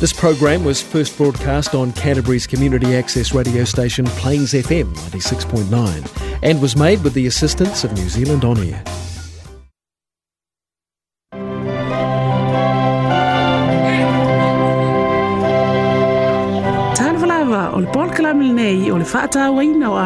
This program was first broadcast on Canterbury's community access radio station Plains FM 96.9 and was made with the assistance of New Zealand On Air. o le polkalame lenei o le faatauaina o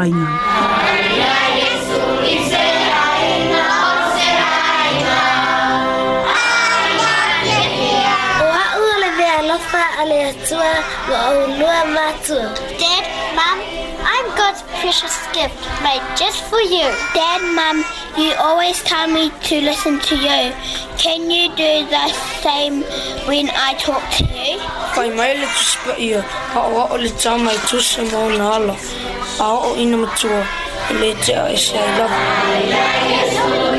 Dad, Mom, I'm God's precious gift made just for you. Dad, Mom, you always tell me to listen to you. Can you do the same when I talk to you? Kai mai le tu spa ia, hawa o le tau mai tu se mau na ala. Aho you. ina matua, le te a e se I love you.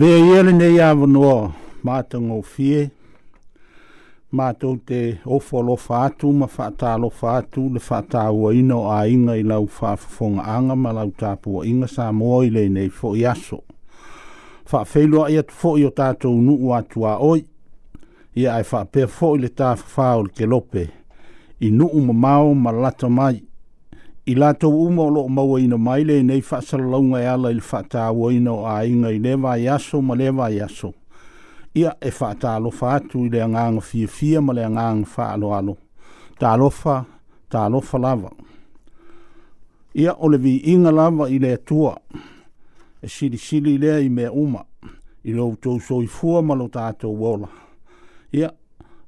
be yele ne ya no ma tongo fie ma te o folo fa ma fa lo fa le fa ta ino a inga i lau fa fong anga ma lau ta po inga sa mo i le ne fo yaso fa felo ai at fo yo ta tu nu wa tu a oi ia ai fa pe fo le ta fa ol ke lope i nu mo mau ma lato mai I la tau uma o maua ina maile nei whaasalaunga e ala il whaata awa ina o a inga i lewa i aso ma lewa i aso. Ia e whaata alofa atu i lea nganga fia fia ma lea nganga whaalo alo. Ta alofa, ta alofa lava. Ia ole vi inga lava i lea tua. E siri siri lea i mea uma. I lau so i fua ma lo tātou wola. Ia,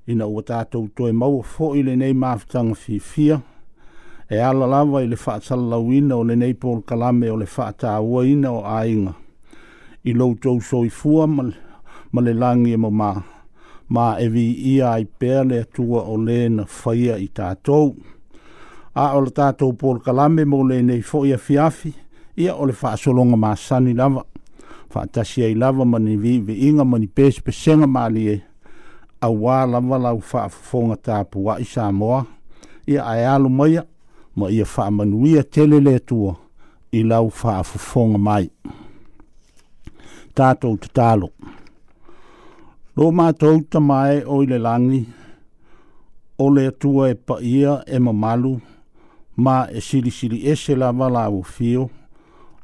ina ua tātou toi maua fo i le nei maafutanga fia fia. Ia, e ala lava i le whaatalawina o le Napol Kalame o le whaatawaina o ainga. I lau tau soi fua ma, ma le langi e ma ma e vi ia ai pēle atua o le na whaia i tātou. A o le tātou Paul Kalame mo le nei fo ia fiafi, ia o le whaasolonga ma sani lava. Whaatasi ai lava ma ni vi vi inga ma ni pēspe senga ma li e. A wā lava lau whaafonga tāpua i Samoa, ia ai alu maia ma ia whaamanuia tele le tua i lau whaafufonga mai. Tātou te tālo. Lō mātou ta mai o le langi, o le tua e paia e mamalu, ma e sirisiri ese la wala o fio,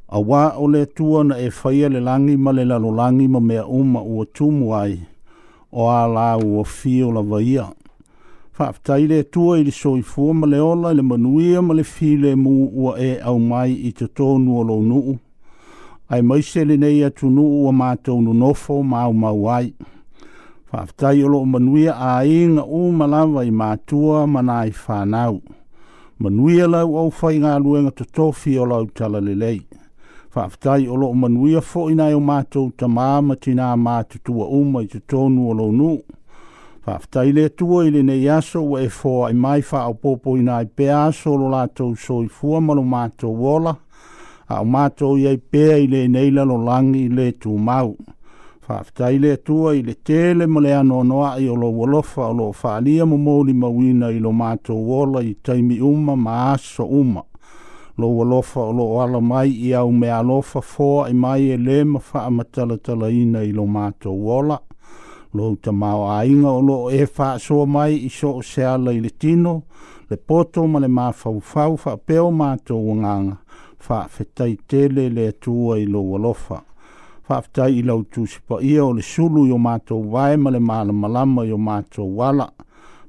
a wā o le tua na e whaia le langi ma le lalolangi ma mea uma ua tumu ai, o a la o fio la vaia whaaptai le tua i le soi fua ma le ola, le manuia ma le file mu ua e au mai i te tōnu o lau nuu. Ai maise le nei atu nuu ua mātou nu nofo mau mau ai. Whaaptai o lo manuia a inga u malawa i mātua ma nai whanau. Manuia lau au whai ngā luenga te tofi o lau tala le lei. Whaaptai o lo manuia fo inai o mātou tamāma tina mātutua uma i te tōnu o lau nuu. Whaftai le tua i lene iaso wa e fōa i mai wha au pōpō i nai pē aso lo lātou so i fua malo mato wola, a o mātou i ai pē i le neila lo langi le tū mau. Whaftai le tua i le tēle mo le anō noa i o lo walofa o lo whālia mo mōli mawina i lo mato wola i taimi uma ma aso uma. Lo walofa o lo ala mai i au me alofa fōa i mai e le ma wha amatala tala ina i lo mato wola lo uta mao ainga o lo e faa soa mai i so o sea la i le tino, le poto ma le maa fau fau faa peo maa tō wanganga, faa fetai tele le atua i lo walofa. Faa fetai i lau tu sipa ia o le sulu i o maa tō wae ma le maa malama i o maa wala.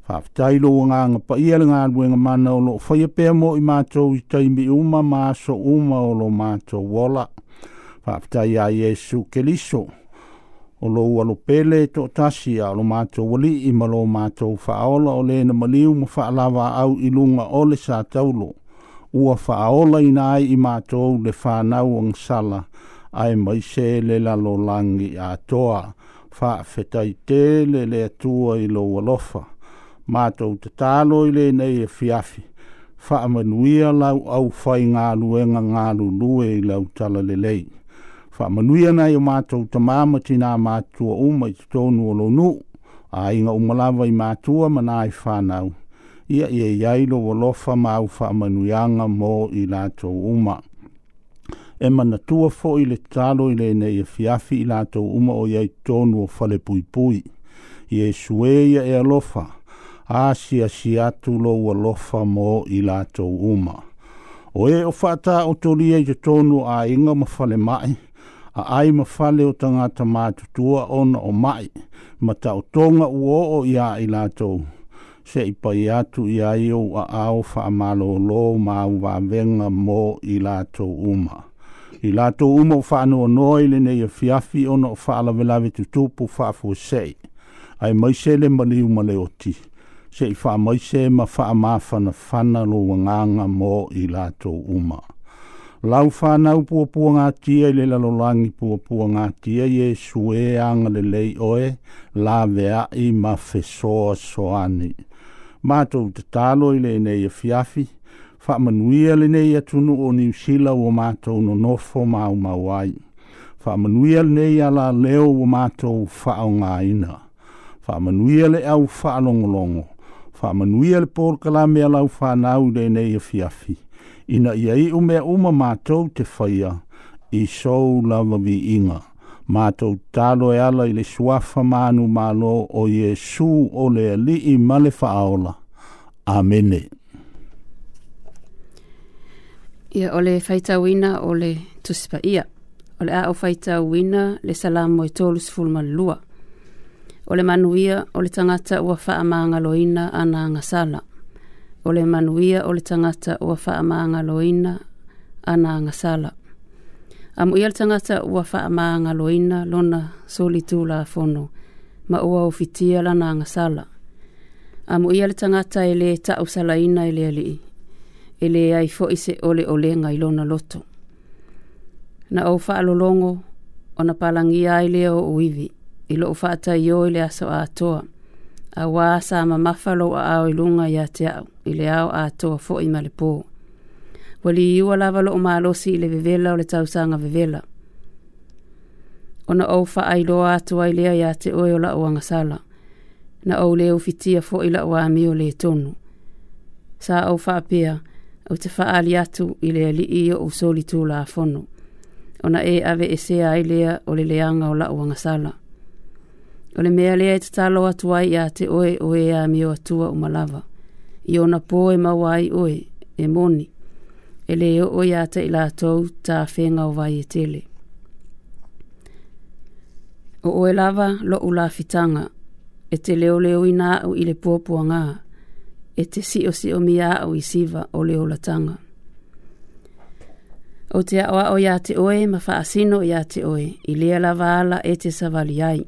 Faa fetai lo wanganga pa ia le ngā ruenga mana o lo faya pea mo i maa tō i taimi uma maa so uma o lo maa tō wala. Faa fetai a Yesu Kelisu. Faa o lo walo pele to tasi a lo mato wali i malo mato faola o le na maliu mo fa lava au ilunga o le sa taulo ua faola ina ai i mato le fa nau ang sala ai mai se le la lo langi a toa fa fetai te le le tua i lo walo fa mato te talo i le nei e fiafi fa amanuia lau au fai ngā luenga ngā lulue i lau tala le lei fa ana i o mātou ta māma tina mātua uma i tonu o lonu, a inga umalawa i mātua mana i whānau. Ia ia lo o lofa māu whamanuianga mō i lātou uma. E mana tua fo i le talo i le ne i fiafi i lātou uma o iai tonu o fale pui pui. Ia e ia e lofa, a si a si atu lo o lofa mō i lātou uma. O e o fata o tolia i tonu a inga mawhale mai, a ai fale o tangata mātutua ona o mai, ma tau tonga uo o ia i lātou. Se i pai atu i ai o a au wha malo lo ma venga mō i lātou uma. I lātou uma o wha noa noi le nei a fiafi ona o wha ala velawe tutupu wha fu sei. Ai mai se le mali uma le oti. Se i wha mai se ma wha mawhana whana lo wanganga mō i lātou Uma lau whanau puapua ngā tia i le lalolangi puapua ngā tia i e sue anga le lei oe la vea i ma whesoa soani. Mātou te tālo i le nei a e fiafi, whamanuia le nei a tunu o ni usila o mātou no nofo mau mau ai. Whamanuia le nei a la leo o mātou whao ngā ina. Whamanuia le au whaalongolongo. Whamanuia le pōrkala mea lau whanau le nei a fiafi. fiafi ina ia i ume uma mātou te whaia i sou lava vi inga. Mātou tālo e ala i le suafa mānu mālo o Iesu o le li i male whaaola. Amene. Ia o le whaitau ina o le tusipa ia. O le a o whaitau ina le salamo e tolus fulma lua. O le manuia o le tangata ua whaamanga loina ana ngasala o le manuia o le tangata ua faamaaga loina ana agasala a muia le tagata ua faamaaga loina lona solitulafono ma ua ofitia lana agasala a muia le tagata e lē taʻusalaina e le alii e lē e ai foʻi se oleolega i lona loto na ou faalologo ona palagia ai lea oo uivi i loʻu faataioi le aso atoa a auā sa mamafalo aao i luga iā te au i le ao atoa foʻi ma le pō ua liiua lava loo malosi i le vevela o le tausaga vevela ona ou faailoa atu ai lea iā te oe o laʻu agasala na ou lē ufitia foʻi laʻu ami o le tonu sa ou faapea au te faaali atu i le alii o usoli tulafono ona e ave esea ai lea o le leaga o laʻu agasala O le mea lea e te talo atu ai a te oe oe a mi o atua o malawa. I ona pō e mawai oe, e moni. E le o oe a te ilatou ta whenga o vai e tele. O oe lava lo u la fitanga. E te leo leo i nāu i le pōpua ngā. E te si o si o mi au i siva o leo latanga. O te awa o ya te oe ma faasino ya te oe. I lea lava ala e te savali ai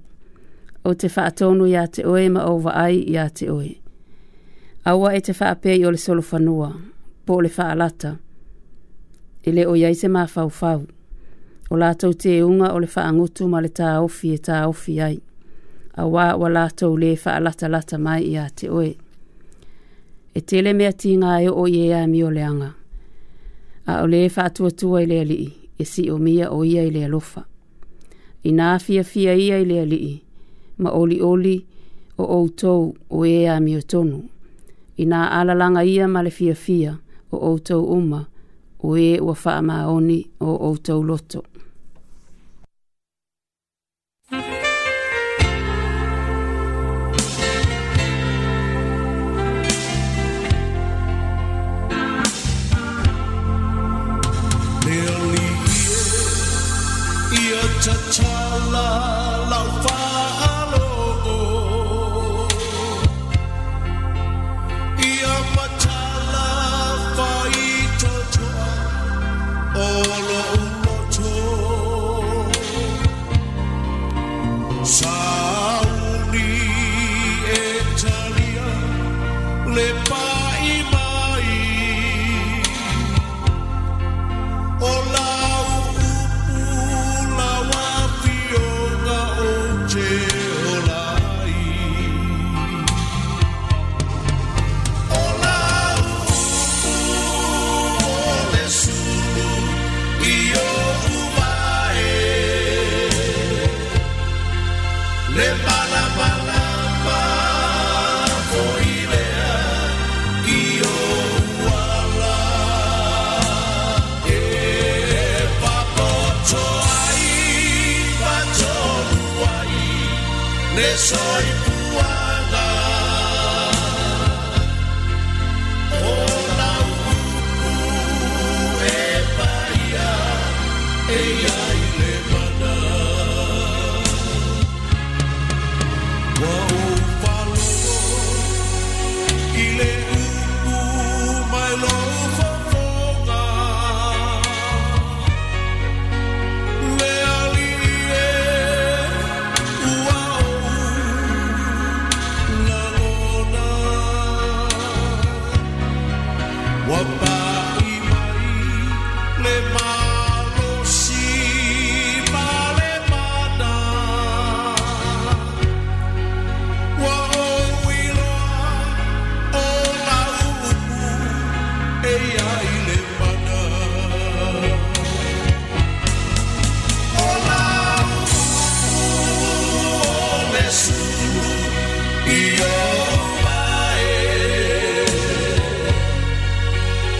o te whaatonu ia te oe ma o waai ia te oe. Awa e te whaapea i o le solo whanua, po le whaalata. Ele o iai se maa fau fau. O lātou te unga o le whaangutu ma le tā ofi e tā ofi ai. A wā wa lātou le whaalata lata mai ia te oe. E tele mea ti ngā e o iea mi o leanga. A o le whaatuatua i le alii, e si o mia o ia i le alofa. I nā fia fia ia i le alii, ma oli oli o outou o e a mi tonu. I nā alalanga ia ma le fia fia o outou uma o e ua faa maoni o outou loto. Chachala.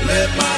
Let my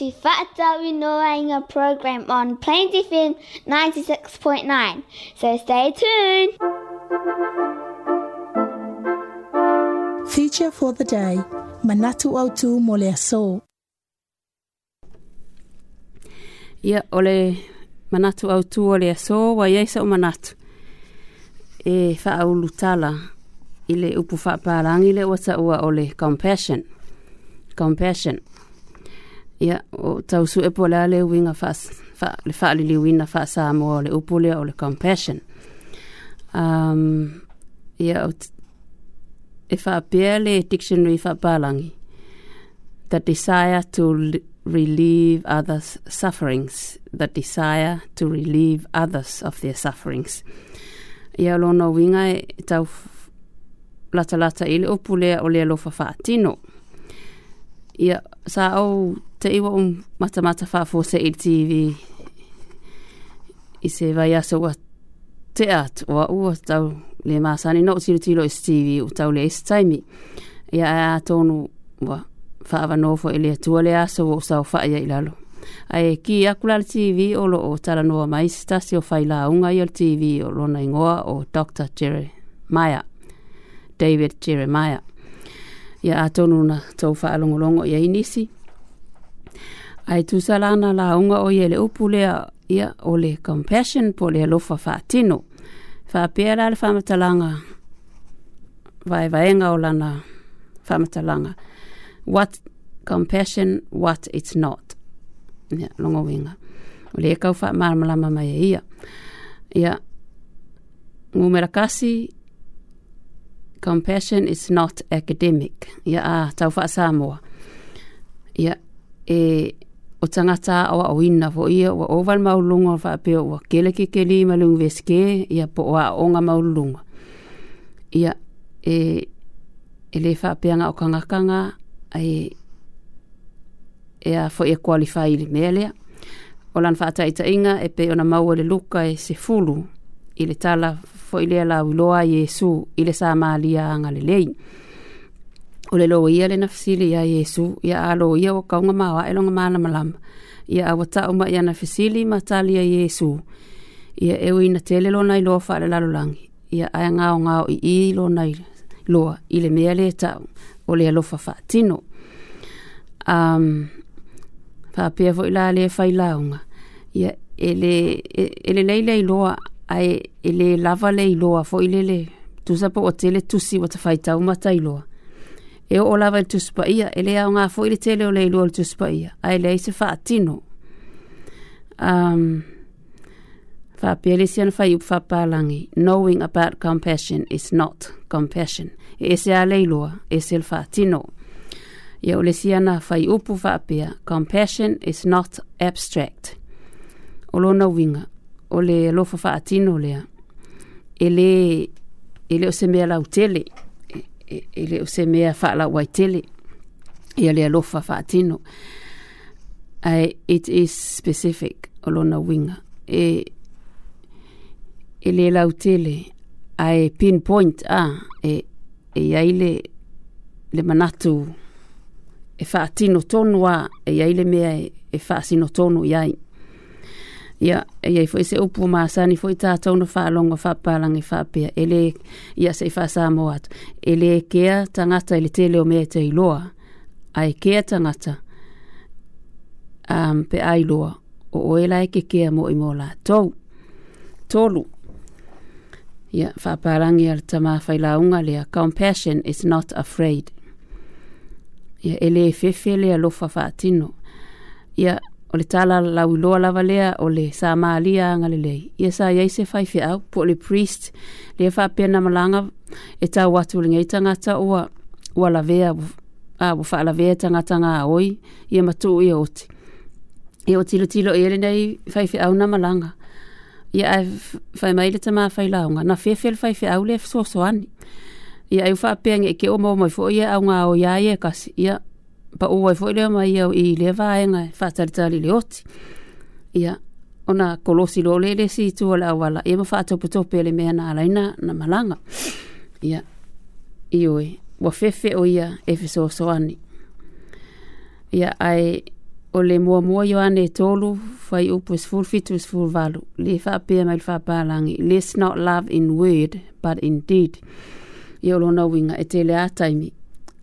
to Fat Zoe Noanga program on Plains FM 96.9. So stay tuned. Feature for the day Manatu Autu So. Ia ole manatu autu ole So, wa ia isa o manatu. E whaaulu tala i le upu whaaparangi le wata ua ole compassion. Compassion ia o tausu e po lea le uiga le faaliliuina faasamoa o le upu lea o le compassion um, ia o e faapea le dictionary faapalagi the desire to relieve others sufferings the desire to relieve others of their sufferings ia lona uiga e tau latalata i le upu lea o le alofa faatino Ia, sa au te iwa un mata mata wha fō se TV i se vai asa ua te at o a ua tau le māsani no tiro tilo i TV o tau le esi taimi. Ia a a tonu ua whaava nōfo i e le atua le asa ua usau wha ia ilalo. Ai ki akulala TV o lo o tala noa mai stasi o whaila unga i TV o lona ingoa o Dr. Jerry Maya, David Jerry Maya. ia atonu na tau faalogologo i ai nisi ae tusalana lauga o ia le upu lea ia o le compassion po le alofa faatino faapea la le faamatalaga vaevaega o lana faamatalaga what compassion what it's not ia logo o le e kau faamalamalama mai e ia ia gumelakasi Compassion is not academic. Ia a ah, tau wha Samoa. Ia e o tangata awa o ina fo ia wa oval maulunga fa pe wa kele ke kele malung veske ia po wa onga maulunga. Ia e ele fa pe nga o kanga kanga ai e a fo e qualify le mele. O lan fa ata ita inga e pe ona mau le luka e se fulu. Ile tala foʻi lea lauiloa iesu i le sa maliaaga lelei o le lou ia lena fesili ia iesu ia a lo ia ua kauga maoaʻe loga malamalama ia aua taʻu ma ia na fesili ma talia iesu ia eu ina tele lona iloa faalalolagi ia ae gaogao i i lona iloa i le mea lē taʻu o le alofa faatino um, faapea foʻi la lē failauga ia ele e, ele leile iloa I, e lē lava le iloa foʻi le le tusa po ua tele tusi ua tafaitau ma tailoa e oo lava i le tusi paia e lē aoga foʻi le tele o le iloa le tusi paia se faatino um, faapea si ana fai upu faapalagi knowing about compassion is not compassion e se a le iloa e se le faatino ia o si ana fai upu faapea compassion is not abstract o na winga. o le alofa faatino lea e lē e lē o se mea lautele e, e, e lē o se mea faalau ai tele ia e le alofa faatino ae it is specific o lona uiga e e lē lautele ae pinpoint a e, e iai le le manatu e faatino tonu a e iai le mea e, e faasino tonu i ai ia iai foi seupu masani foi tatou na faalogo faapalagi faapea ele ia sei faasamo atu e kea tagata i le teleo mea te iloa ae kea tagata um, pe iloa. o oe lae kekea moi mo latou tolu ia faapalagi a le tamafailauga lea compassion is not afraid ia e lē fefe le alofa faatino ia o le tala la uloa lava lea o le sa maalia agalelei ia sa iai se faifeau po le priest lea faapea na malaga e tau atu o legai tagata ua ua lavea a ua faalavea e tagata gaoi ia matuu ia oti ia ua tilotilo ia e lenei faifeau na malanga. ia ae faemai le tamafai laoga na feafea le faifeau lea fesoasoani ia ai u faapea gee keo maua mai foi ia au gaoia ia e kasi ia pa o ai e foi le mai au i le vai nga fa tartali le oti ia ona kolosi lo le le si tu ala wala e ma fa to puto pe le mea na ala ina na malanga ia i oi wa fefe o ia efeso so ani ia ai o le mo mo yo ane tolu fai upo is e full fit is e full valu le fa pe mai fa pa langi let's not love in word but in deed ia lo na winga e te le taimi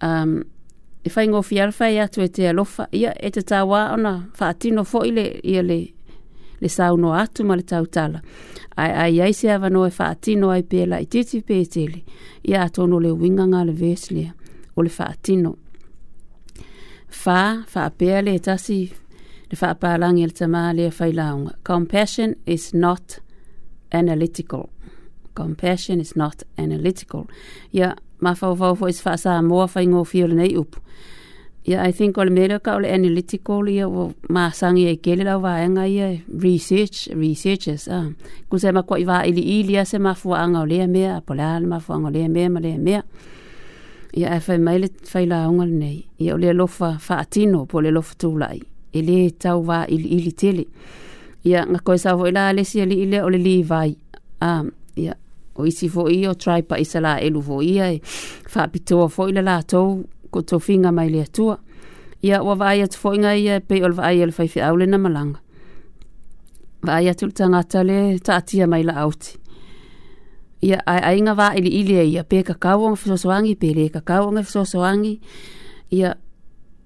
um e fai ngofi arfa e atu e te alofa ia e te tawa ona faatino fo i ia le le sau no atu ma le tau tala. Ai ai ai se ava no e whaatino ai pēla i titi pētele ia atono le winganga le veslea o le whaatino. Fa, fa apea le tasi le fa apalangi le tamā le a e whailaunga. Compassion is not analytical. Compassion is not analytical. Ia mafau fo is fa sa mo fa ingo fiol nei up ia i think ole mele ka ole analytical ia o ma sang ia kele la va nga ia research researches ah ku se ma ko i va ili ili se ma fu anga ole me a pola ma fu anga ole me ma le me ia e fai mai le fai la unga nei ia ole lofa fa atino po le lofa tu lai ele tau va ili ili tele ia nga ko sa vo ila le si ili ole li vai ah ia o isi foʻi o traipa i sa laelu foʻi ai faapitoa foʻi le latou ko tofiga mai le atua ia ua vaai atu foʻi gai ia eh, e pei o le vaai le faifeʻau lena malaga vaai atu le tagata le taatia mai laauti ia aeaiga vaailiʻili ai ia pe kakau oga fesoasoagi pelē kakau oga fesoasoagi ia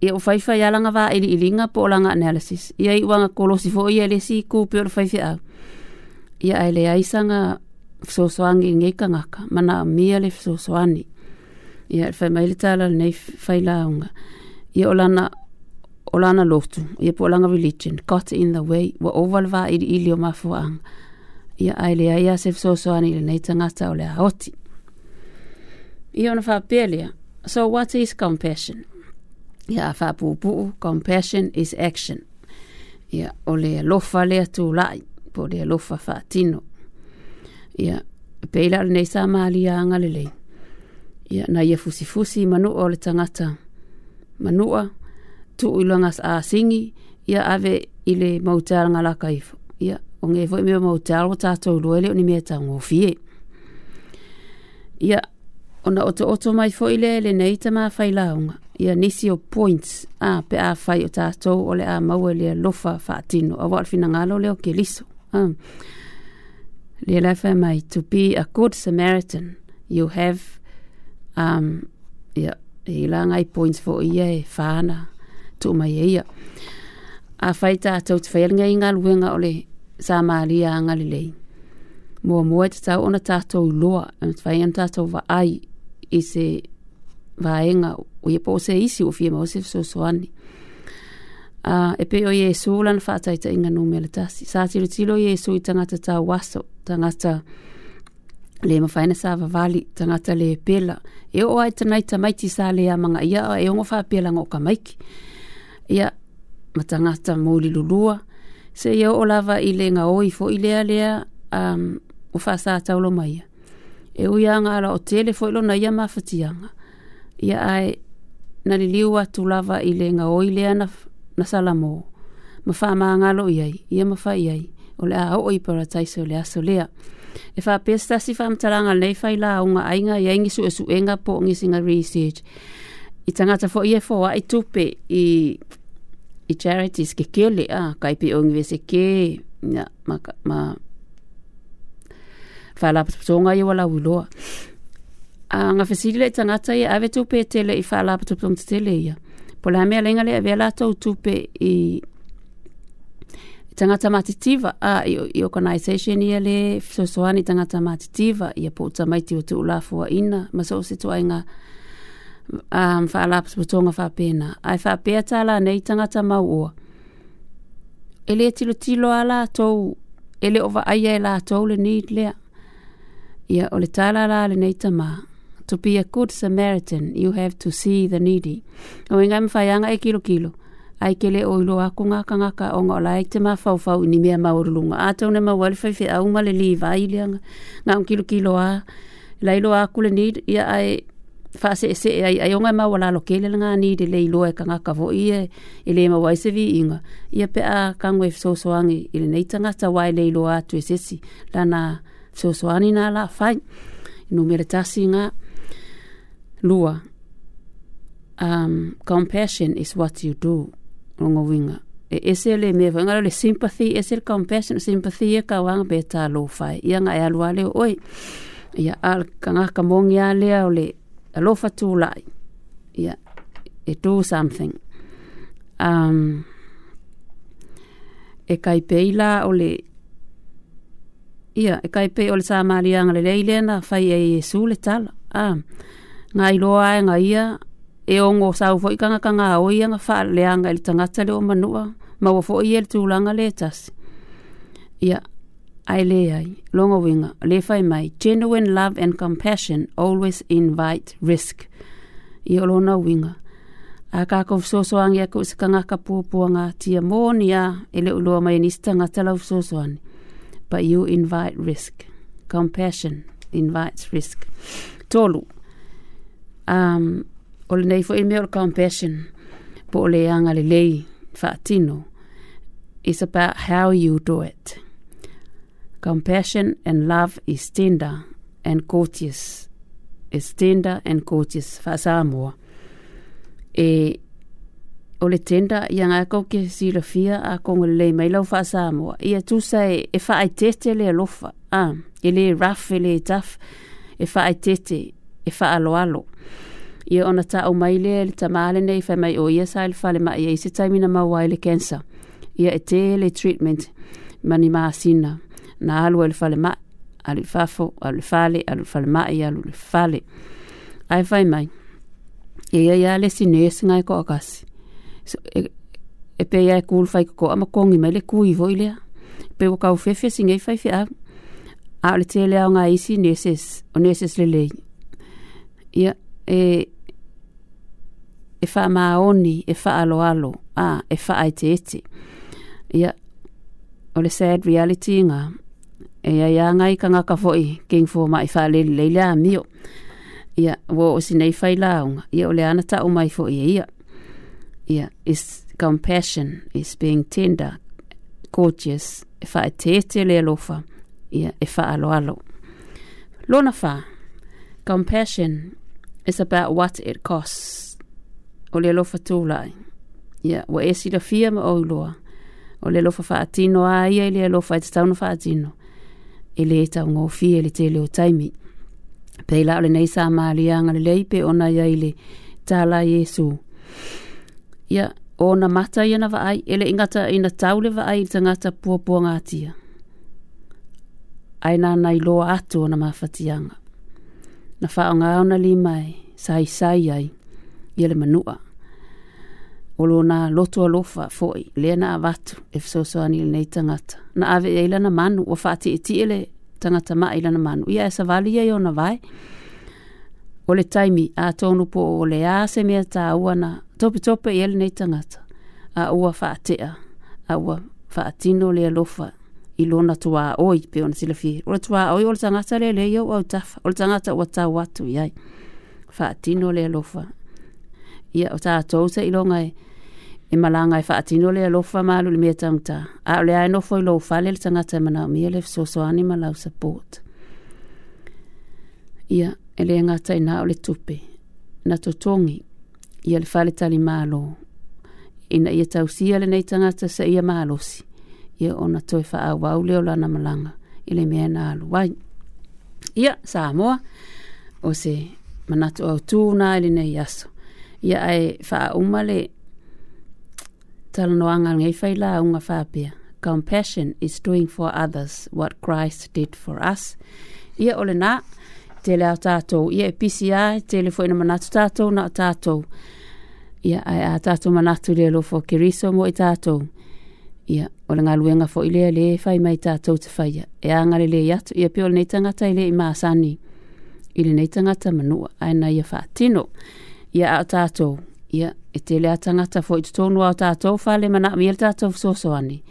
ia ua faifaialaga vaailiʻiliga po o laga analysis ia i uaga kolosi foʻi ia lesi kupe o le faifeʻau ia ae leaisaga fesoasoage i gai kagaka manaamia le fesoasoani ia e faimai le tala lenei failauga ia o lana o lana lotu ia po o laga religion got in the way ua ova le vaili'ili o mafuaaga ia ae leai a se fesoasoani i lenei tagata o le aoti ia ona faapea lea so what is compassion ia a faapuupuu compassion is action ia o le alofa le atula'i po le alofa faatino ia peila le nei sa mali a ngale ia na ia fusi fusi manu o le tangata manu a tu ilanga sa singi ia ave ile mautar ngala kaif ia o nge foi me mautar o tato luele o ni mea ta ngofie ia ona oto oto mai foi ile le nei ta ma fai launga ia nisi o points a pe a fai o tato o le a maua le lofa fa atino a wal fina ngalo le o ke liso ah. Lelefemai, to be a good Samaritan, you have, um, yeah, ia, i points for ia fana tō my e ia. A whai tātou te whaelinga i ngā luenga o le sā mālia anga le ona tātou loa, e and whai an tātou wa ai ise se vaenga o ia po se isi o fia mausi so soani. a uh, e pe o Yesu lan fata ita inga nume le tasi. Sa tiro tilo Yesu i tangata ta waso, tangata le mawhaina sa wawali, tangata le pela. E o ai tanai ta maiti sa le a manga ia, e o wha pela ngo ka maiki. Ia, ma tangata mouli lulua. Se ia o lava i le nga oi fo i lea lea, o wha sa taulo maia. E ui anga ala o tele fo lo na ia mawhati Ia ai, nani liu atu lava i le nga oi lea na fa na salamo ma fa ma nga lo yai ye ma fa yai o le a o para tai so le aso lea e fa pesta si fa mtaranga nei fai la unga ainga ya ingi su esu enga po ngi singa research i tangata fo ie fo a i tupe i charities ke kele a kai pe ongi vese ke ya ma ma fa la tonga ye wala wiloa a nga fesile tangata ye ave tupe tele i fa la tupe tele ya pola me lenga le avela to tupe i tangata matitiva a i, i ia le so tangata matitiva ia po ta o te la fo ina maso so se toa inga um fa la pso fa pena ai fa pe ta nei tangata ma o ele tilo tilo ala to ele over aia la to le need le ia ole tala ala le nei tama to be a good Samaritan, you have to see the needy. O inga mi whai e kilo kilo. Ai ke le oilo a kunga ka ngaka o ngā lai te mā whauwhau ni mea maurulunga. A tau ne mā wale whai au le li vai le Ngā un kilo kilo a. Lailo a kule need ia ai fase ese e ai ai onga mā wala lo kele le ngā need le ilo e kangaka ngaka vo ia e le mā wai inga. Ia pe a kangwe fsoswangi i le neitanga ta wai le ilo a tu esesi. Lana fsoswani nā la whai. Nō mele tasi ngā lua. Um, compassion is what you do. Rongo winga. E ese le mewa. Nga le sympathy. Ese le compassion. Sympathy e ka wanga be ta lo fai. Ia nga e alua leo. Oi. Ia al kangaka mongi a lea o le alofa tu lai. Ia. E do something. Um, e kai peila o le ia e kai pe o le sa maria e le leile na fai e su le tal ah um, e ia, sau ka ngā wha leanga tangata leo manua, i ele tūlanga le tasi. Ia, ai le ai, longa winga, le whai mai, genuine love and compassion always invite risk. Ia olona winga. A kākou fisosoangi a kau sika ngaka tia mōni uloa mai nista But you invite risk. Compassion invites risk. Tolu um, o lenei foʻi mea o compassion po o le aga lelei tino. It's about how you do it compassion and love is tender and courteous is tender and courteous faasā moa e o le tender ia ga kou ke silafia akogo lelei mai lau faasā moa ia tusa e, e faaitete le alofa ah, e lē raf e lē taf e faaitete alo alo. ia ona taʻu mai lea le tamaale nei fai mai o ia sa le falemaʻi ai se taimina maua ai le cancer ia e tē le treatment ma ni masina na alu ai le falemaʻi alu i fafo alu i fale alu i falemaʻi alu le fale ae fai mai e ia ia le sineesiga e, e koʻakasi so, e, e pe e ia e kulu faikokoa makogi mai le kui foi lea pe ua kaufefia sigai faifeau a o le tele aoga isi neses o neses lelei ia e e wha maoni, e wha alo alo, a, e wha ai te ete. Ia, o le sad reality ngā, e ia ia ngai ka ngaka foi, king fō mai wha lele leile a mio. Ia, wo o sinei whai launga, ia o le ana tau mai fo ia ia. Ia, is compassion, is being tender, courteous, e wha e te ete le alofa, ia, e wha alo Lona wha, compassion is about what it costs. o le alofa tūlai. Ia, wa e sila fia ma o iloa. O le alofa whaatino a ia i le alofa i e te tauna whaatino. E le tau ngō fia le te leo taimi. Peila o le nei sā maa anga le leipe o na ia i tāla Iesu. Ia, o na mata ia na vaai, ele le ingata i na tau le vaai i tangata puapua ngātia. Aina na iloa atu o na mawhatianga. Na whaonga au na li sai sai ai ia le manua o lona loto alofa foʻi lea na avatu e fesoasoani i lenei tagata na ave iai e lana manu ua faatiʻitiʻi le tagata maʻi lana manu ia e savali ai ona vae o le taimi atonu po o leā se mea tāua na topetope ia lenei tagata a ua faateʻa a ua faatino le alofa i lona oi pe ona silafie o le tuāoi o le tagata lealei au au tafa o le tagata ua tau atu iai faatino le alofa ia o tātou sa ilonga e e malanga e whaatino le alofa malu le mea tangta. A o le aeno fwoi lo ufale le tangata e manao mia le fsoso ani malau support. Ia, e le angata ina o le tupe, na totongi, ia le fale tali malo. Ina ia tausia le nei tangata sa ia malosi, ia ona toi wha au au leo lana malanga, i le mea na alu. Wai, ia, sa amoa, o se manato au tūna ili e nei aso ia ai faa umale talanoanga ngai fai la unga fapia. Compassion is doing for others what Christ did for us. Ia ole nā, te leo tātou. Ia e pisi ai, te le fwena manatu tātou, nā tātou. Ia ai a tātou manatu le lofo kiriso mo i tātou. Ia, ole ngā luenga fo i lea le fai mai tātou te faya. E angare le yatu, ia pio le neitangata i le i maasani. I le neitangata manua, na ia fātino. Ia, ia a tātou. Ia, e tele a tangata fo i tutonu au tātou, whale mana mi le tātou sosoani.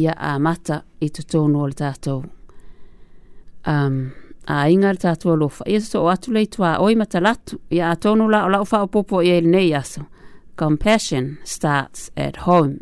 Ia a mata i tutonu au le tātou. Um, a inga le tātou alofa. Ia so atu lei tua oi matalatu. Ia a tonu la o lau wha aso. Compassion starts at home.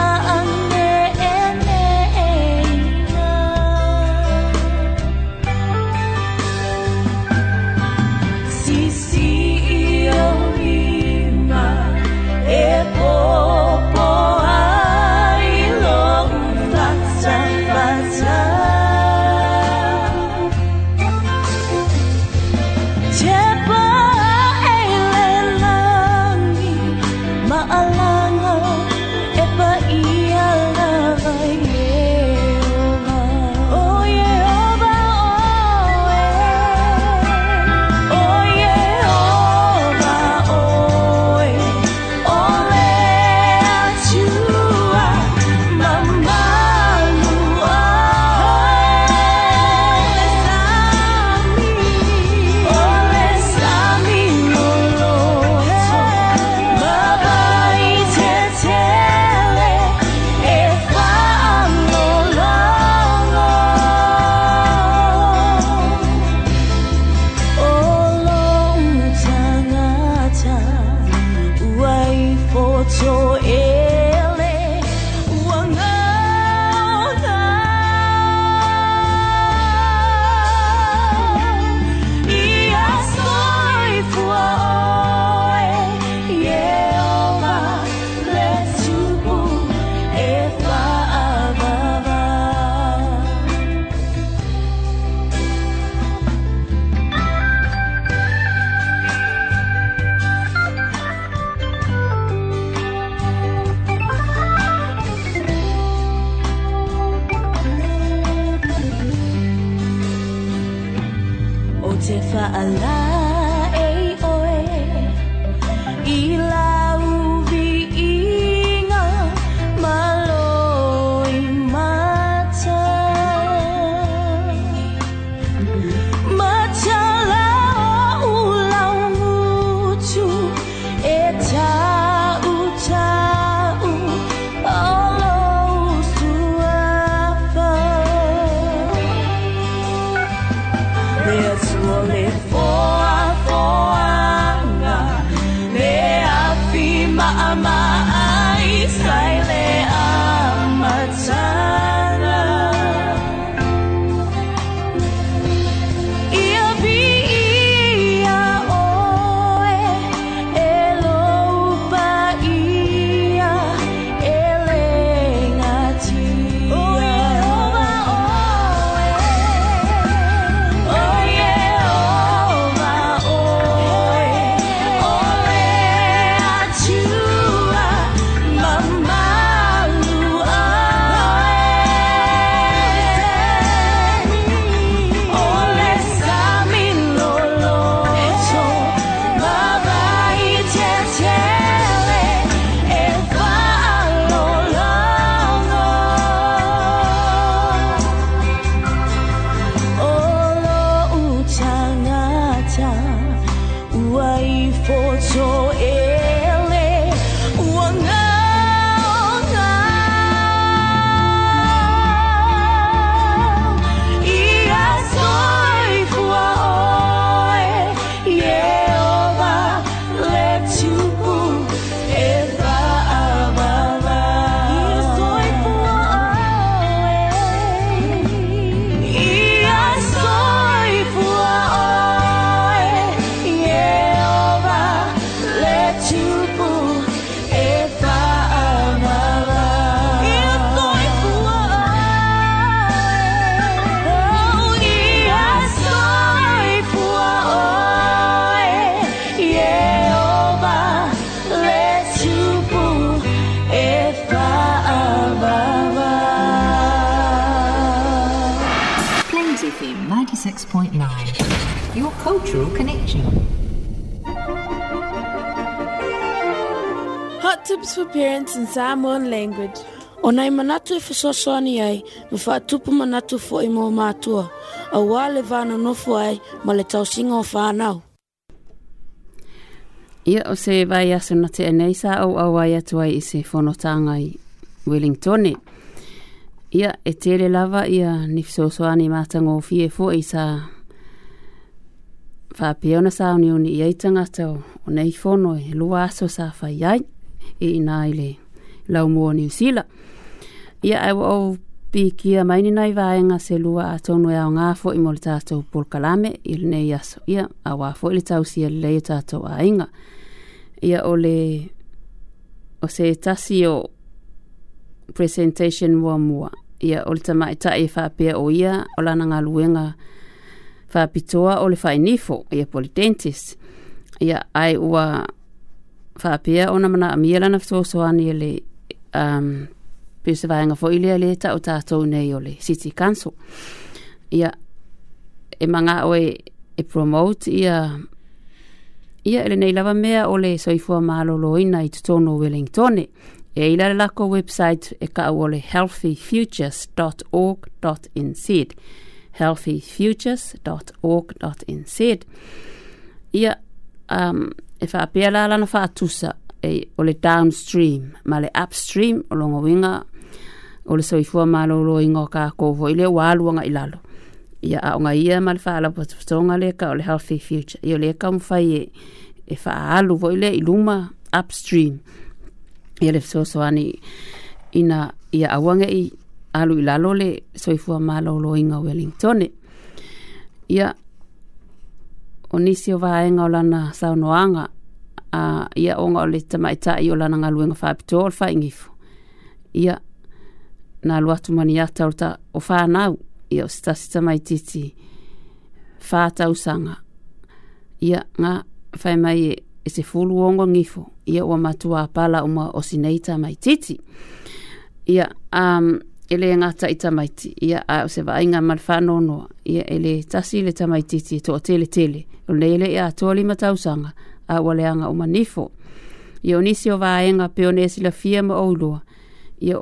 答案。Tips for parents in Samoan language. Onai manatu e fasoso ai, ma whaatupu manatu fo i mō mātua. A wā vāna nofu ai, ma le tausinga o whānau. Ia o se vai aso na te enei sa au au ai atu ai i se whanotanga i Wellingtone. Ia e tere lava ia ni fisoso mātango o fie fo i sa whapeona sa i ei tangata o whono e lua aso sa whai ai. i ina i le lau mua New Zealand. Ia au wa au pikia maini nai vaenga se lua a tonu e au ngāfo i mole tātou Paul Kalame i le nei aso. Ia a wāfo i le tau si le leo tātou a inga. Ia o le o se tasi o presentation mua mua. Ia o le tamai tae whapea o ia o lana ngā luenga whapitoa o le whainifo ia politentis. Ia ai ua whaapia ona mana a mia lana fetuasoani i le um, pisevaega foʻi lea lē taʻu tatou nei o le city council ia e magaʻo e, e promote ia ia e lenei lava mea o le soifua malōlōina i totonu wellingtone e ai la lakou website e kaʻu o le healthyfutures nz healthyfutures nz ia um, e faapea la lana faatusa e o le downstream ma le upstream o logauiga o le soifua malōlōiga o kākou foʻi le ua aluaga i lalo ia aʻoga ia ma le faalaupatotoga le ka o le healthy future ia o lea kaumafai e e faaalu foʻi lea i luma upstream ia le fesoasoani ina ia auageʻi alu i lalo le soifua malōlōiga o wellingtone ia o nisi o vaega o lana saunoaga a ia oga o le tamaʻitaʻi o lana galuega faapitoa o le faigifo ia na alu atu maniata o ta o fanau ia o se tasi tamaitiiti fatausaga ia ga fai mai e e se fulu ongo ngifo ia ua matua pala uma o sinei tamaitiiti ia um, e le gata i tamaiti ia a o se vaaiga ma le faanoanoa ia e le tasi i le tamaitiiti e toʻatele tele o leile e atoa lima tausanga a waleanga o manifo. Ia o nisi o vaenga peo ne sila fia ma oulua. Ia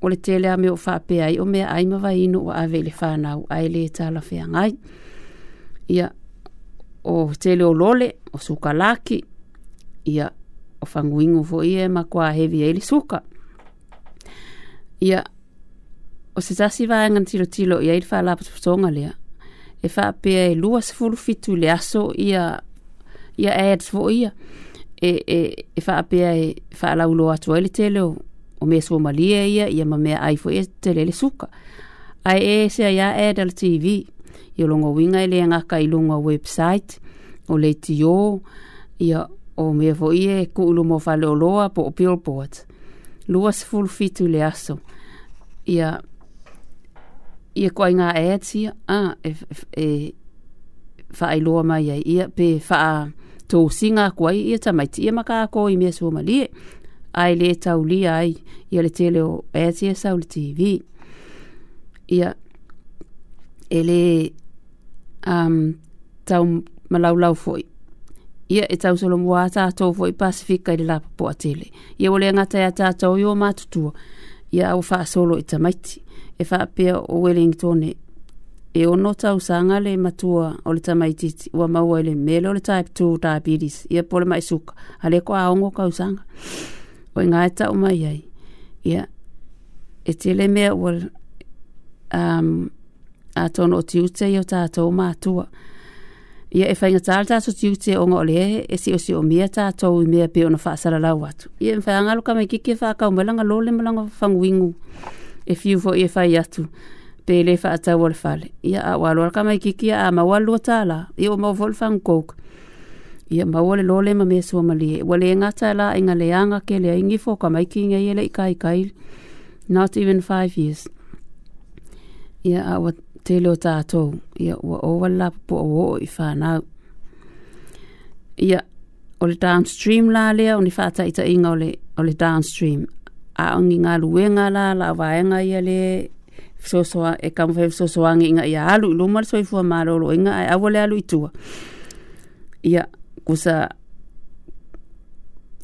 o le tele ame o whape ai o mea aima ma vaino o ave le whanau ai le tala fea ngai. Ia o tele o lole o suka laki. Ia o whanguingu vo ia e ma kua hevi ai e le suka. Ia o se tasi tilo tilo ia i le whalapa tutonga lea. e faapea e lua sefulufitu i le aso ia ia ads fo ia e, e, e faapea e faalauloa atu ai le tele o, o mea suamalia ia ia ma mea ai foi e tele le suka ae e sea iā ad le tv i o logauiga e le agaka i luga website o le itio ia o mea foʻi e kuʻuluma o faleoloa po o Billboard. lua sefulufitu i le aso ia ia koe ngā ea tia, a, e, e, wha e loa mai ai ia, pe wha tō singa koe ia tamaiti ia maka ako i mea sua malie, ai le tau li ai, ia le tele o ea tia e sau le TV. Ia, e le um, tau malaulau foi, ia e tau solo mua a tātou foi pasifika i le lapa po a tele. Ia o le ngata ia e tātou i o mātutua, ia o wha solo i tamaiti e whaapea o Wellington e e ono tau sanga le matua o le tamaititi wa maua i le mele le type 2 diabetes ia pole mai suka a le koa aongo kau sanga o inga e tau mai ai ia e tele mea ua um, a tono o tiute i o tātou mātua ia e whainga tāle tātou tiute o ngā olehe e, e si o si o mea tātou i mea pe ona whaasara lau atu ia e whainga alu kamai kiki e whakau melanga lole melanga whanguingu ia e fiu fo e fai atu pele fa ata wal fale ia a wal wal kama kiki a ma wal lotala i o ma vol fan kok ia ma wal lole ma me so mali wale ngata la inga leanga ke le ingi fo kama ki nge ele kai kai not even 5 years ia a wat telo tātou ia ua o wala po o i whanau ia o le downstream la lea o ni whata i ta inga o le, o le downstream a ongi ngā ruenga la, la waenga ia le, fisosoa, e kamu fai fisosoa ngi inga ia alu, ilo mara soi fua maa rolo, inga e ai awale alu itua. Ia, kusa,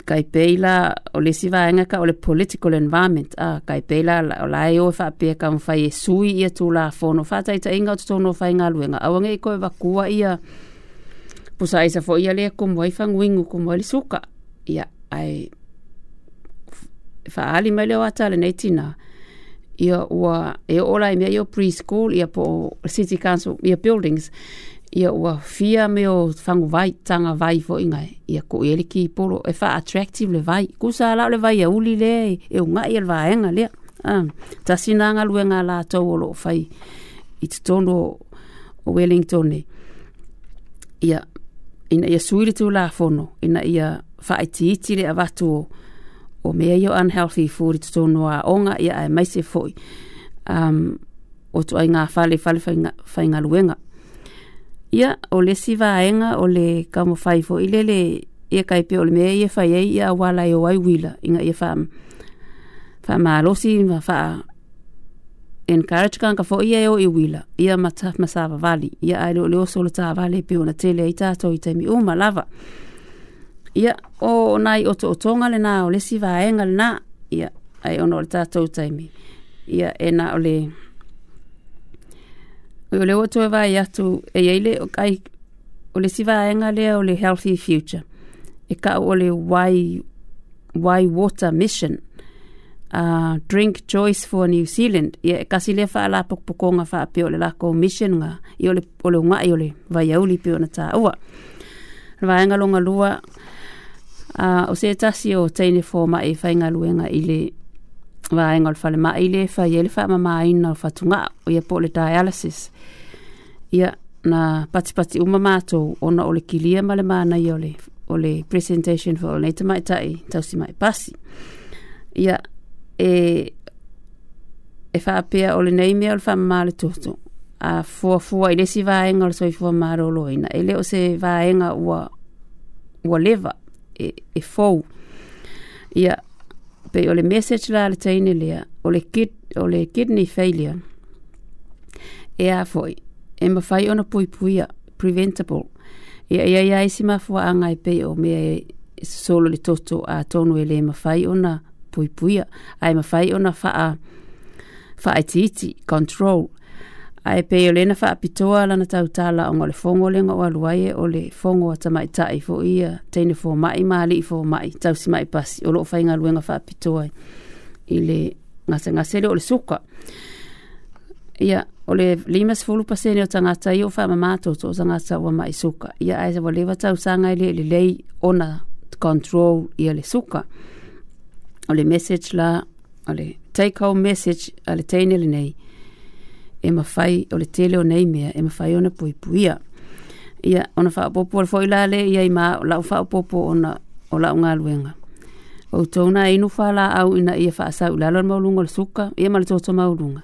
kai peila, o le si waenga ka, o le political environment, ah, kai peila, la, o lai oe faa pia kamu fai e sui ia tu la fono, faa taita inga o tutono fai ngā ruenga, awange iko e wakua ia, kusa aisa fo ia lea kumwaifangu ingu, kumwaili suka, ia, ai, faali mai leo le lenei tina ia ua e ola i mea io preschool ia po city council ia buildings ia ua fia me o fangu vai tanga vai fo inga ia ko ele ki polo e fa attractive le vai kusa sa la le vai ia e uli le e unga i le vai le ah ta sina nga lue nga la to lo fai it tondo o wellington ne ia ina ia suiri tu la fono ina ia fa iti iti le avatu o o mea yo unhealthy food to tō noa onga ya ai maise fōi. Um, o tu ai fale fale whale whai ngā luenga. Ia, o le siwa aenga, o le kamo whai fō, i lele e kai pe o le mea ia whai ei, ia wala e o ai wila, inga ia wha wha maa losi, wha encourage ka anka fō ia e i wila, ya ma ta masawa wali, ia ai leo leo solo ta wale pe o na tele i tātou i mi o malawa. Ia, ia o nai o tootoga lenā o lesi faega lenā ia ai ona o le tatou taimi ia e na o le oi o le ua toe vai atu e iai o kai o le sivaega lea o le healthy future e ka o le why y water mission uh, drink choice for new zealand ia e kasi lea faalapokopokoga faapea o le lakou mission ga i o le ugaʻi o le vaiauli pe ona tāua le vaega logalua Uh, o se tasi o teine fōma e whainga luenga i le vaenga o le whale mai le whai ma wha e mamaina o whatunga o ia po dialysis. Ia na pati pati uma mātou ona o le kilia ma le mana i o le, o le presentation for o le te mai tai tausi mai pasi. Ia e e whaapea o le nei mea o le whamamā le toto. A fua fua i lesi vaenga o le soifua mārolo ina. Ele o se vaenga ua, ua leva e, e fou. Ia, pe o le message la le teine lea, o le, kid, o le kidney failure, e a foi, e mawhai ona pui puia, preventable, ia ia ia e si mafua anga e o mea e, solo le toto a tonu e le mawhai ona pui puia, Ai e mawhai ona faa, faa iti iti, control, ae pei o lena faapitoa lana tautalaoga o le fogo lega ua alu ai e o le fogo a tamaʻitaʻi foʻi ia teine fomaʻi ma alii fomaʻi tausimaʻi pasi o loo faigaluega faapitoa i le gasegase lea o le suka ia o le lima sefulu pasene o tagata ia o faamamā totoo tagata ua maʻi suka ia ae saualeva tausaga i lea i lelei ona control ia le suka o le message la o le take home message a le teine lenei e mafai o le tele o nei mea, e mafai ona puipuia. Ia, ona whaapopo le foi lale, ia i maa, lau whaapopo ona, o lau ngā luenga. O e inu whala ina ia whaasau, lalo maulunga o le suka, ia ma le toto mauluga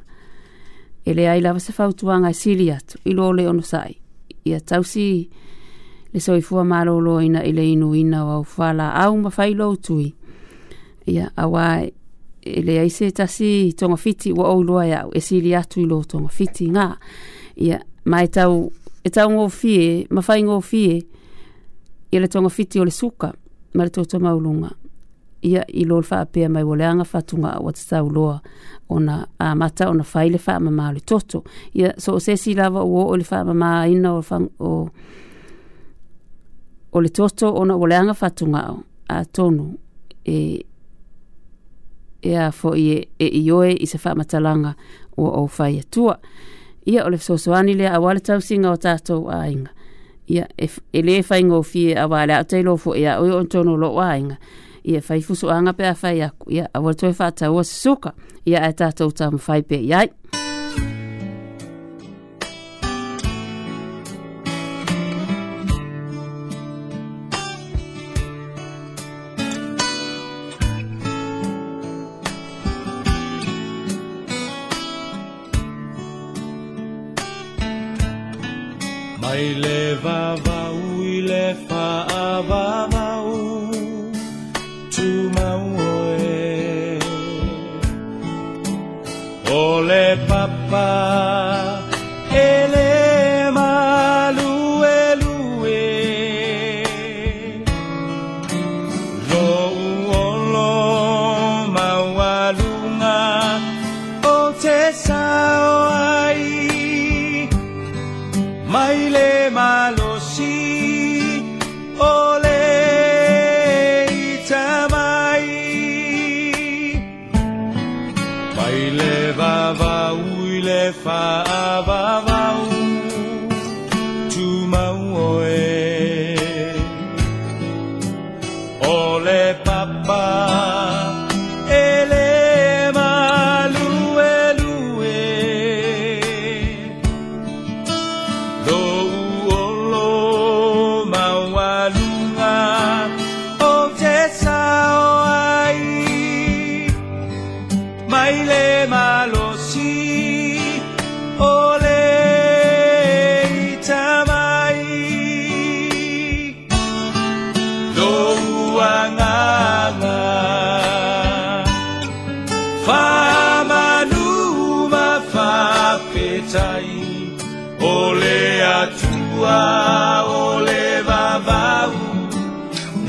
E leai lava se fautuaga e sili atu, i le ono sai. Ia tausi le soifua malolo i le inuina o au falaau mafai mawhai tui. Ia, awa ele ai se tasi tonga fiti wa au loa ya e sili atu ilo tonga fiti nga ia ma e tau e tau ngō fie ma fai ngō fie i le tonga fiti o le suka ma le toto maulunga ia i lo fa mai wole anga fa wa tsa loa ona a mata ona faile fa ma le toto ia so se si lava wo o le fa ma ina o fang o o toto ona wole anga fa a tonu e ia foʻi e ioe i se faamatalaga e ua ou fai atua ia o le fesoasoani lea auā le tausiga o tatou aiga ia e, e lē faigofie auā le aʻotailo foʻi e a oe o tonu loo aiga ia faifusuaga pe a fai aku ia aua le toe faataua se suka ia ae tatou tamafai pe i ai baile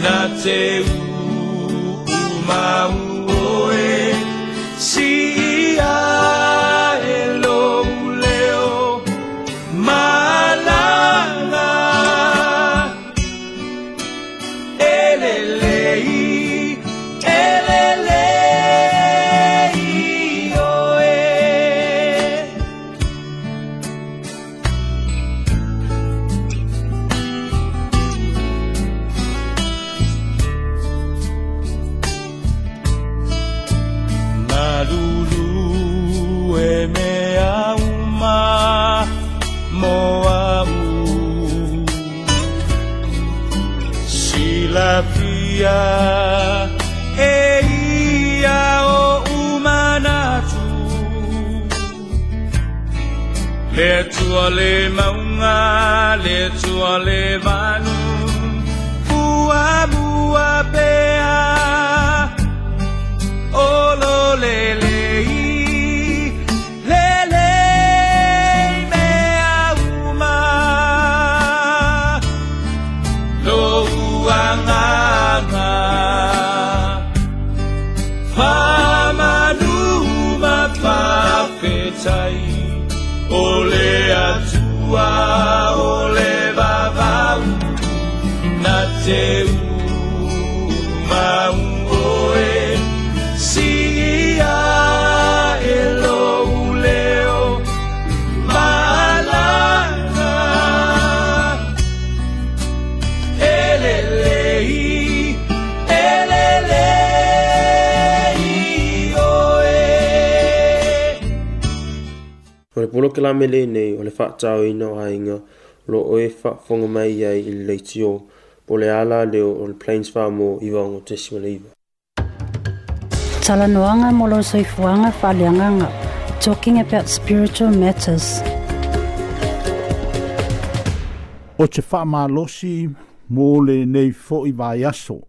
Natseu live Ko le polo ke la mele nei o le wha tau ino a inga lo oe wha whonga mai iai i le leiti o po le ala leo o le Plains Farm o iwa ngo te sima leiva. Tala noanga mo lo soifuanga wha lianganga, talking about spiritual matters. O te wha maa losi mo le nei fo i vai aso.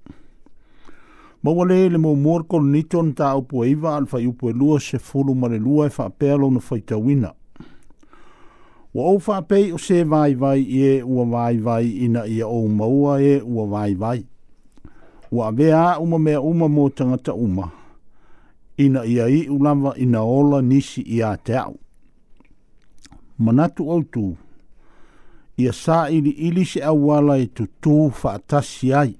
Mau ale le mo morko niton ta upo e iwa alfa i upo e lua se fulu male lua e wha pealo na fai tawina. Wa au wha pei o se vai vai i e ua vai vai ina i o maua e ua vai vai. Wa vea uma me uma mō tangata uma. Ina ia i ulawa ina ola nisi ia a te au. Manatu au tū. Ia sā ili ili se awala e tu tū whaatasi ai.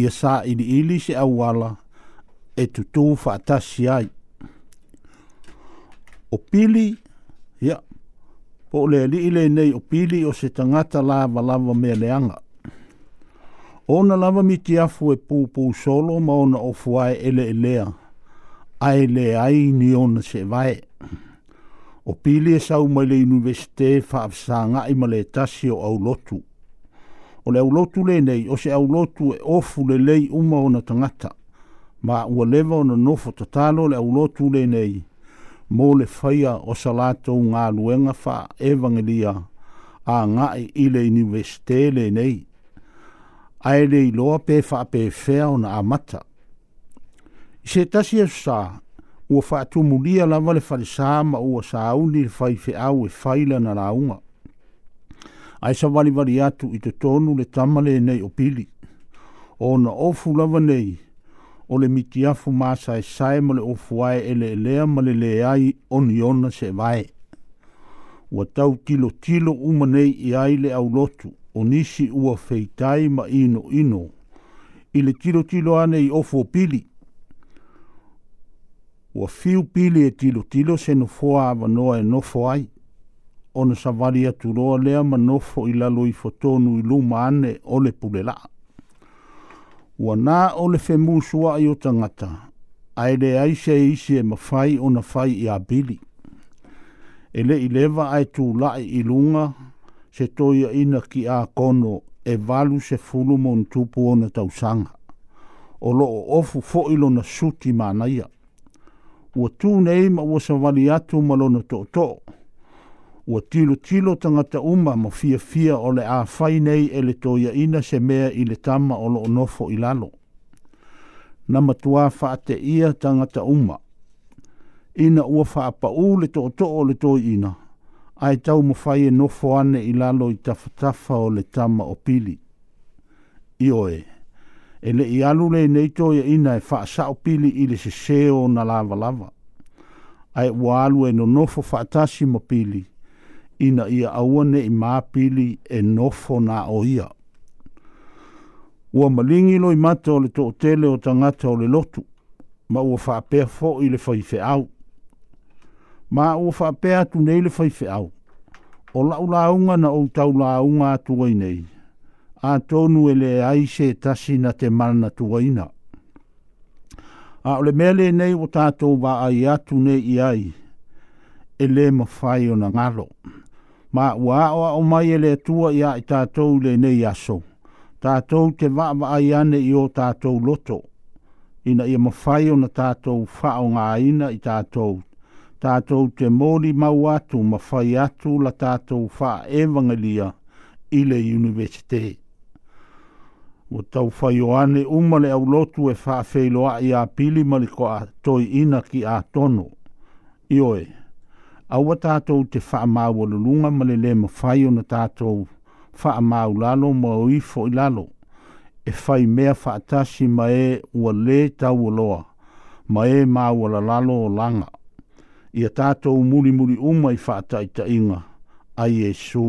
Ia sā ili ili se awala e tu tū whaatasi ai. O pili, ia, po le li ile nei o pili o se tangata lava lava mea leanga. Ona lava miti afu e pū pū solo ma ona o fuae ele elea. Ai le ai ni ona se vae. O pili e sau mai le universite faafsa ngai ma le tasi o au lotu. O le au lotu le nei o se au lotu e ofu le lei uma na tangata. Ma ua lewa ona nofo tatalo le au lotu le nei mō le whaia o sa lātou ngā luenga wha evangelia a ngā i ile ni westele nei. Aere i loa pē wha pē whea na amata. I se tasi e sā, ua wha tumulia lawa le whare ua sā uni le whai au e whaila na raunga. Ai sa wali wali atu i te tonu le tamale nei o pili. O na ofu lawa nei, o le miti afu masa e sae ma le ofuae e le elea ma le leai oniona se vae. Ua tau tilo tilo umanei i ai le au lotu, o nisi ua feitai ma ino ino, i le tilo tilo ane i ofu o pili. Ua fiu pili e tilo tilo se no foa ava noa e no ai. Ona sa vari atu roa lea ma nofo i lalo fotonu i luma ane o le pulelaa ua nā o le femusua i o tangata, ai le aise e isi e mawhai o na whai i a bili. E le i lewa ai tū lai i lunga, se toia ina ki a kono e walu se fulu mo ntupu o na tausanga. O lo o ofu fo ilo na suti mānaia. Ua tū nei ma ua sa wali atu ma lo na to'o ua tilo tilo tangata uma mo fia fia o le a fai nei e le toia ina se mea i le tama o lo onofo i lalo. Na matua faate ia tangata uma. Ina ua faapa u le to to o le toi ina. Ai tau mo fai e nofo ane i lalo i tafatafa o le tama o pili. Io e. E le i alu le nei toia ina e sa o pili i le se seo na lava lava. Ai ua alu e no nofo faatasi mo pili ina ia aua ne i mapili e nofo na o ia. Ua malingi loi mata o le tō tele o tangata o le lotu, ma ua whapea fo i le whaife au. Ma ua whapea atu nei le whaife au. O lau launga na o tau launga atu ai nei. A tonu ele ai se tasi na te mana tu waina. A ole mele nei o tātou wa ai atu nei i ai. Ele mawhai o na o na ngalo ma ua o o mai ele tua ia i tātou le nei aso. Tātou te wa ai ane i o tātou loto. Ina ia mawhai o na tātou whao ngā ina i tātou. Tātou te mōri mau atu mawhai atu la tātou wha evangelia i le universite. O tau whai o ane umale au lotu e wha feiloa i a pili maliko a toi ina ki a tono. Ioe. e aua tatou te faamaualuluga ma lelē mafai ona tatou faamau lalo ma o ifo i lalo e fai mea faatasi ma e ua lē taualoa ma e maua lalo o laga ia tatou mulimuli uma i faataʻitaʻiga a iesu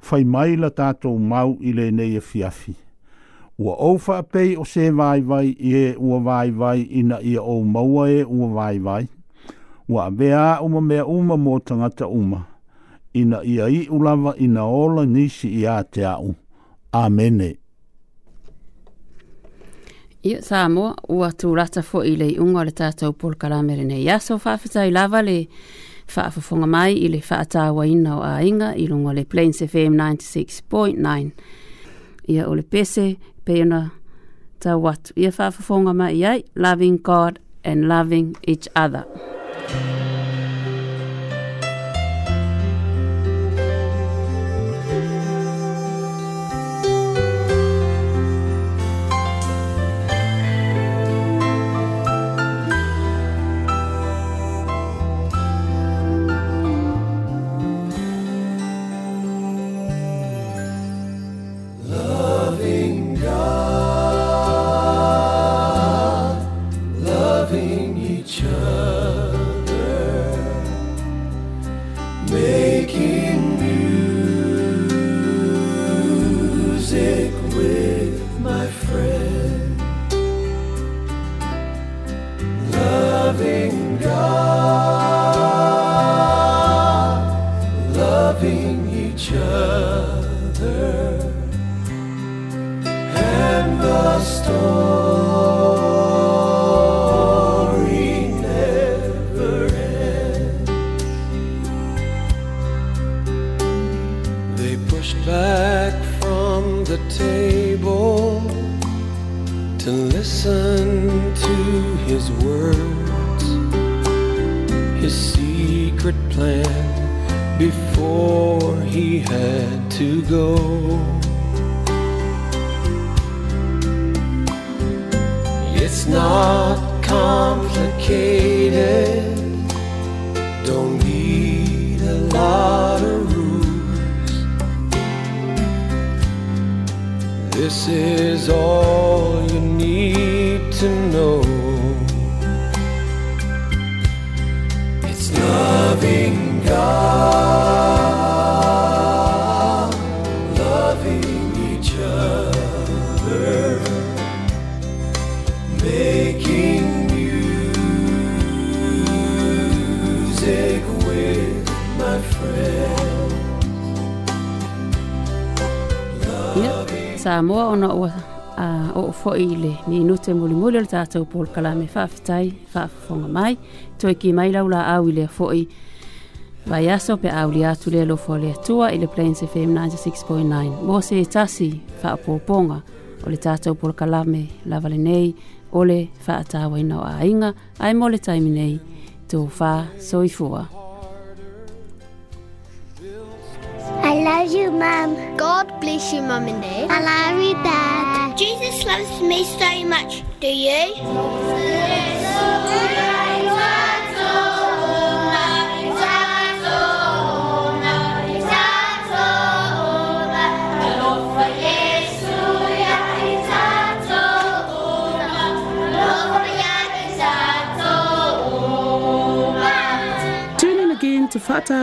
fai mai la tatou mau i lenei fiafi. E ua ou faapei o se vai i e ua vai ina ia ou maua e ua vai wa bea uma mea uma mo tangata uma. Ina ia i ulava ina ola nisi ia te au. Amene. Ia sā moa ua tū rata fo i lei unga le tātou polkarāmere nei. Ia so whaafita i lava le whaafafonga mai i le whaatāwa ina o a inga i lungo le Plains FM 96.9. Ia o le pese peona tau watu. Ia whaafafonga mai i ai, loving God and loving each other. Loving God and loving each other. thank you ona ua a o fo'i le minute muli muli le tātou Paul Kalame whaafitai, mai, toi ki mai lau la au i lea fo'i. Vai pe au li atu lea lofo lea tua i le Plains FM 96.9. Mō se tasi whaapōponga o le tātou Paul Kalame lava le nei, o le whaatawa inau a inga, ai mō le taimi nei, tō soifua. bless you, Mum. God bless you, Mum and Dad. I love you, Dad. Jesus loves me so much. Do you? Yes. to whātā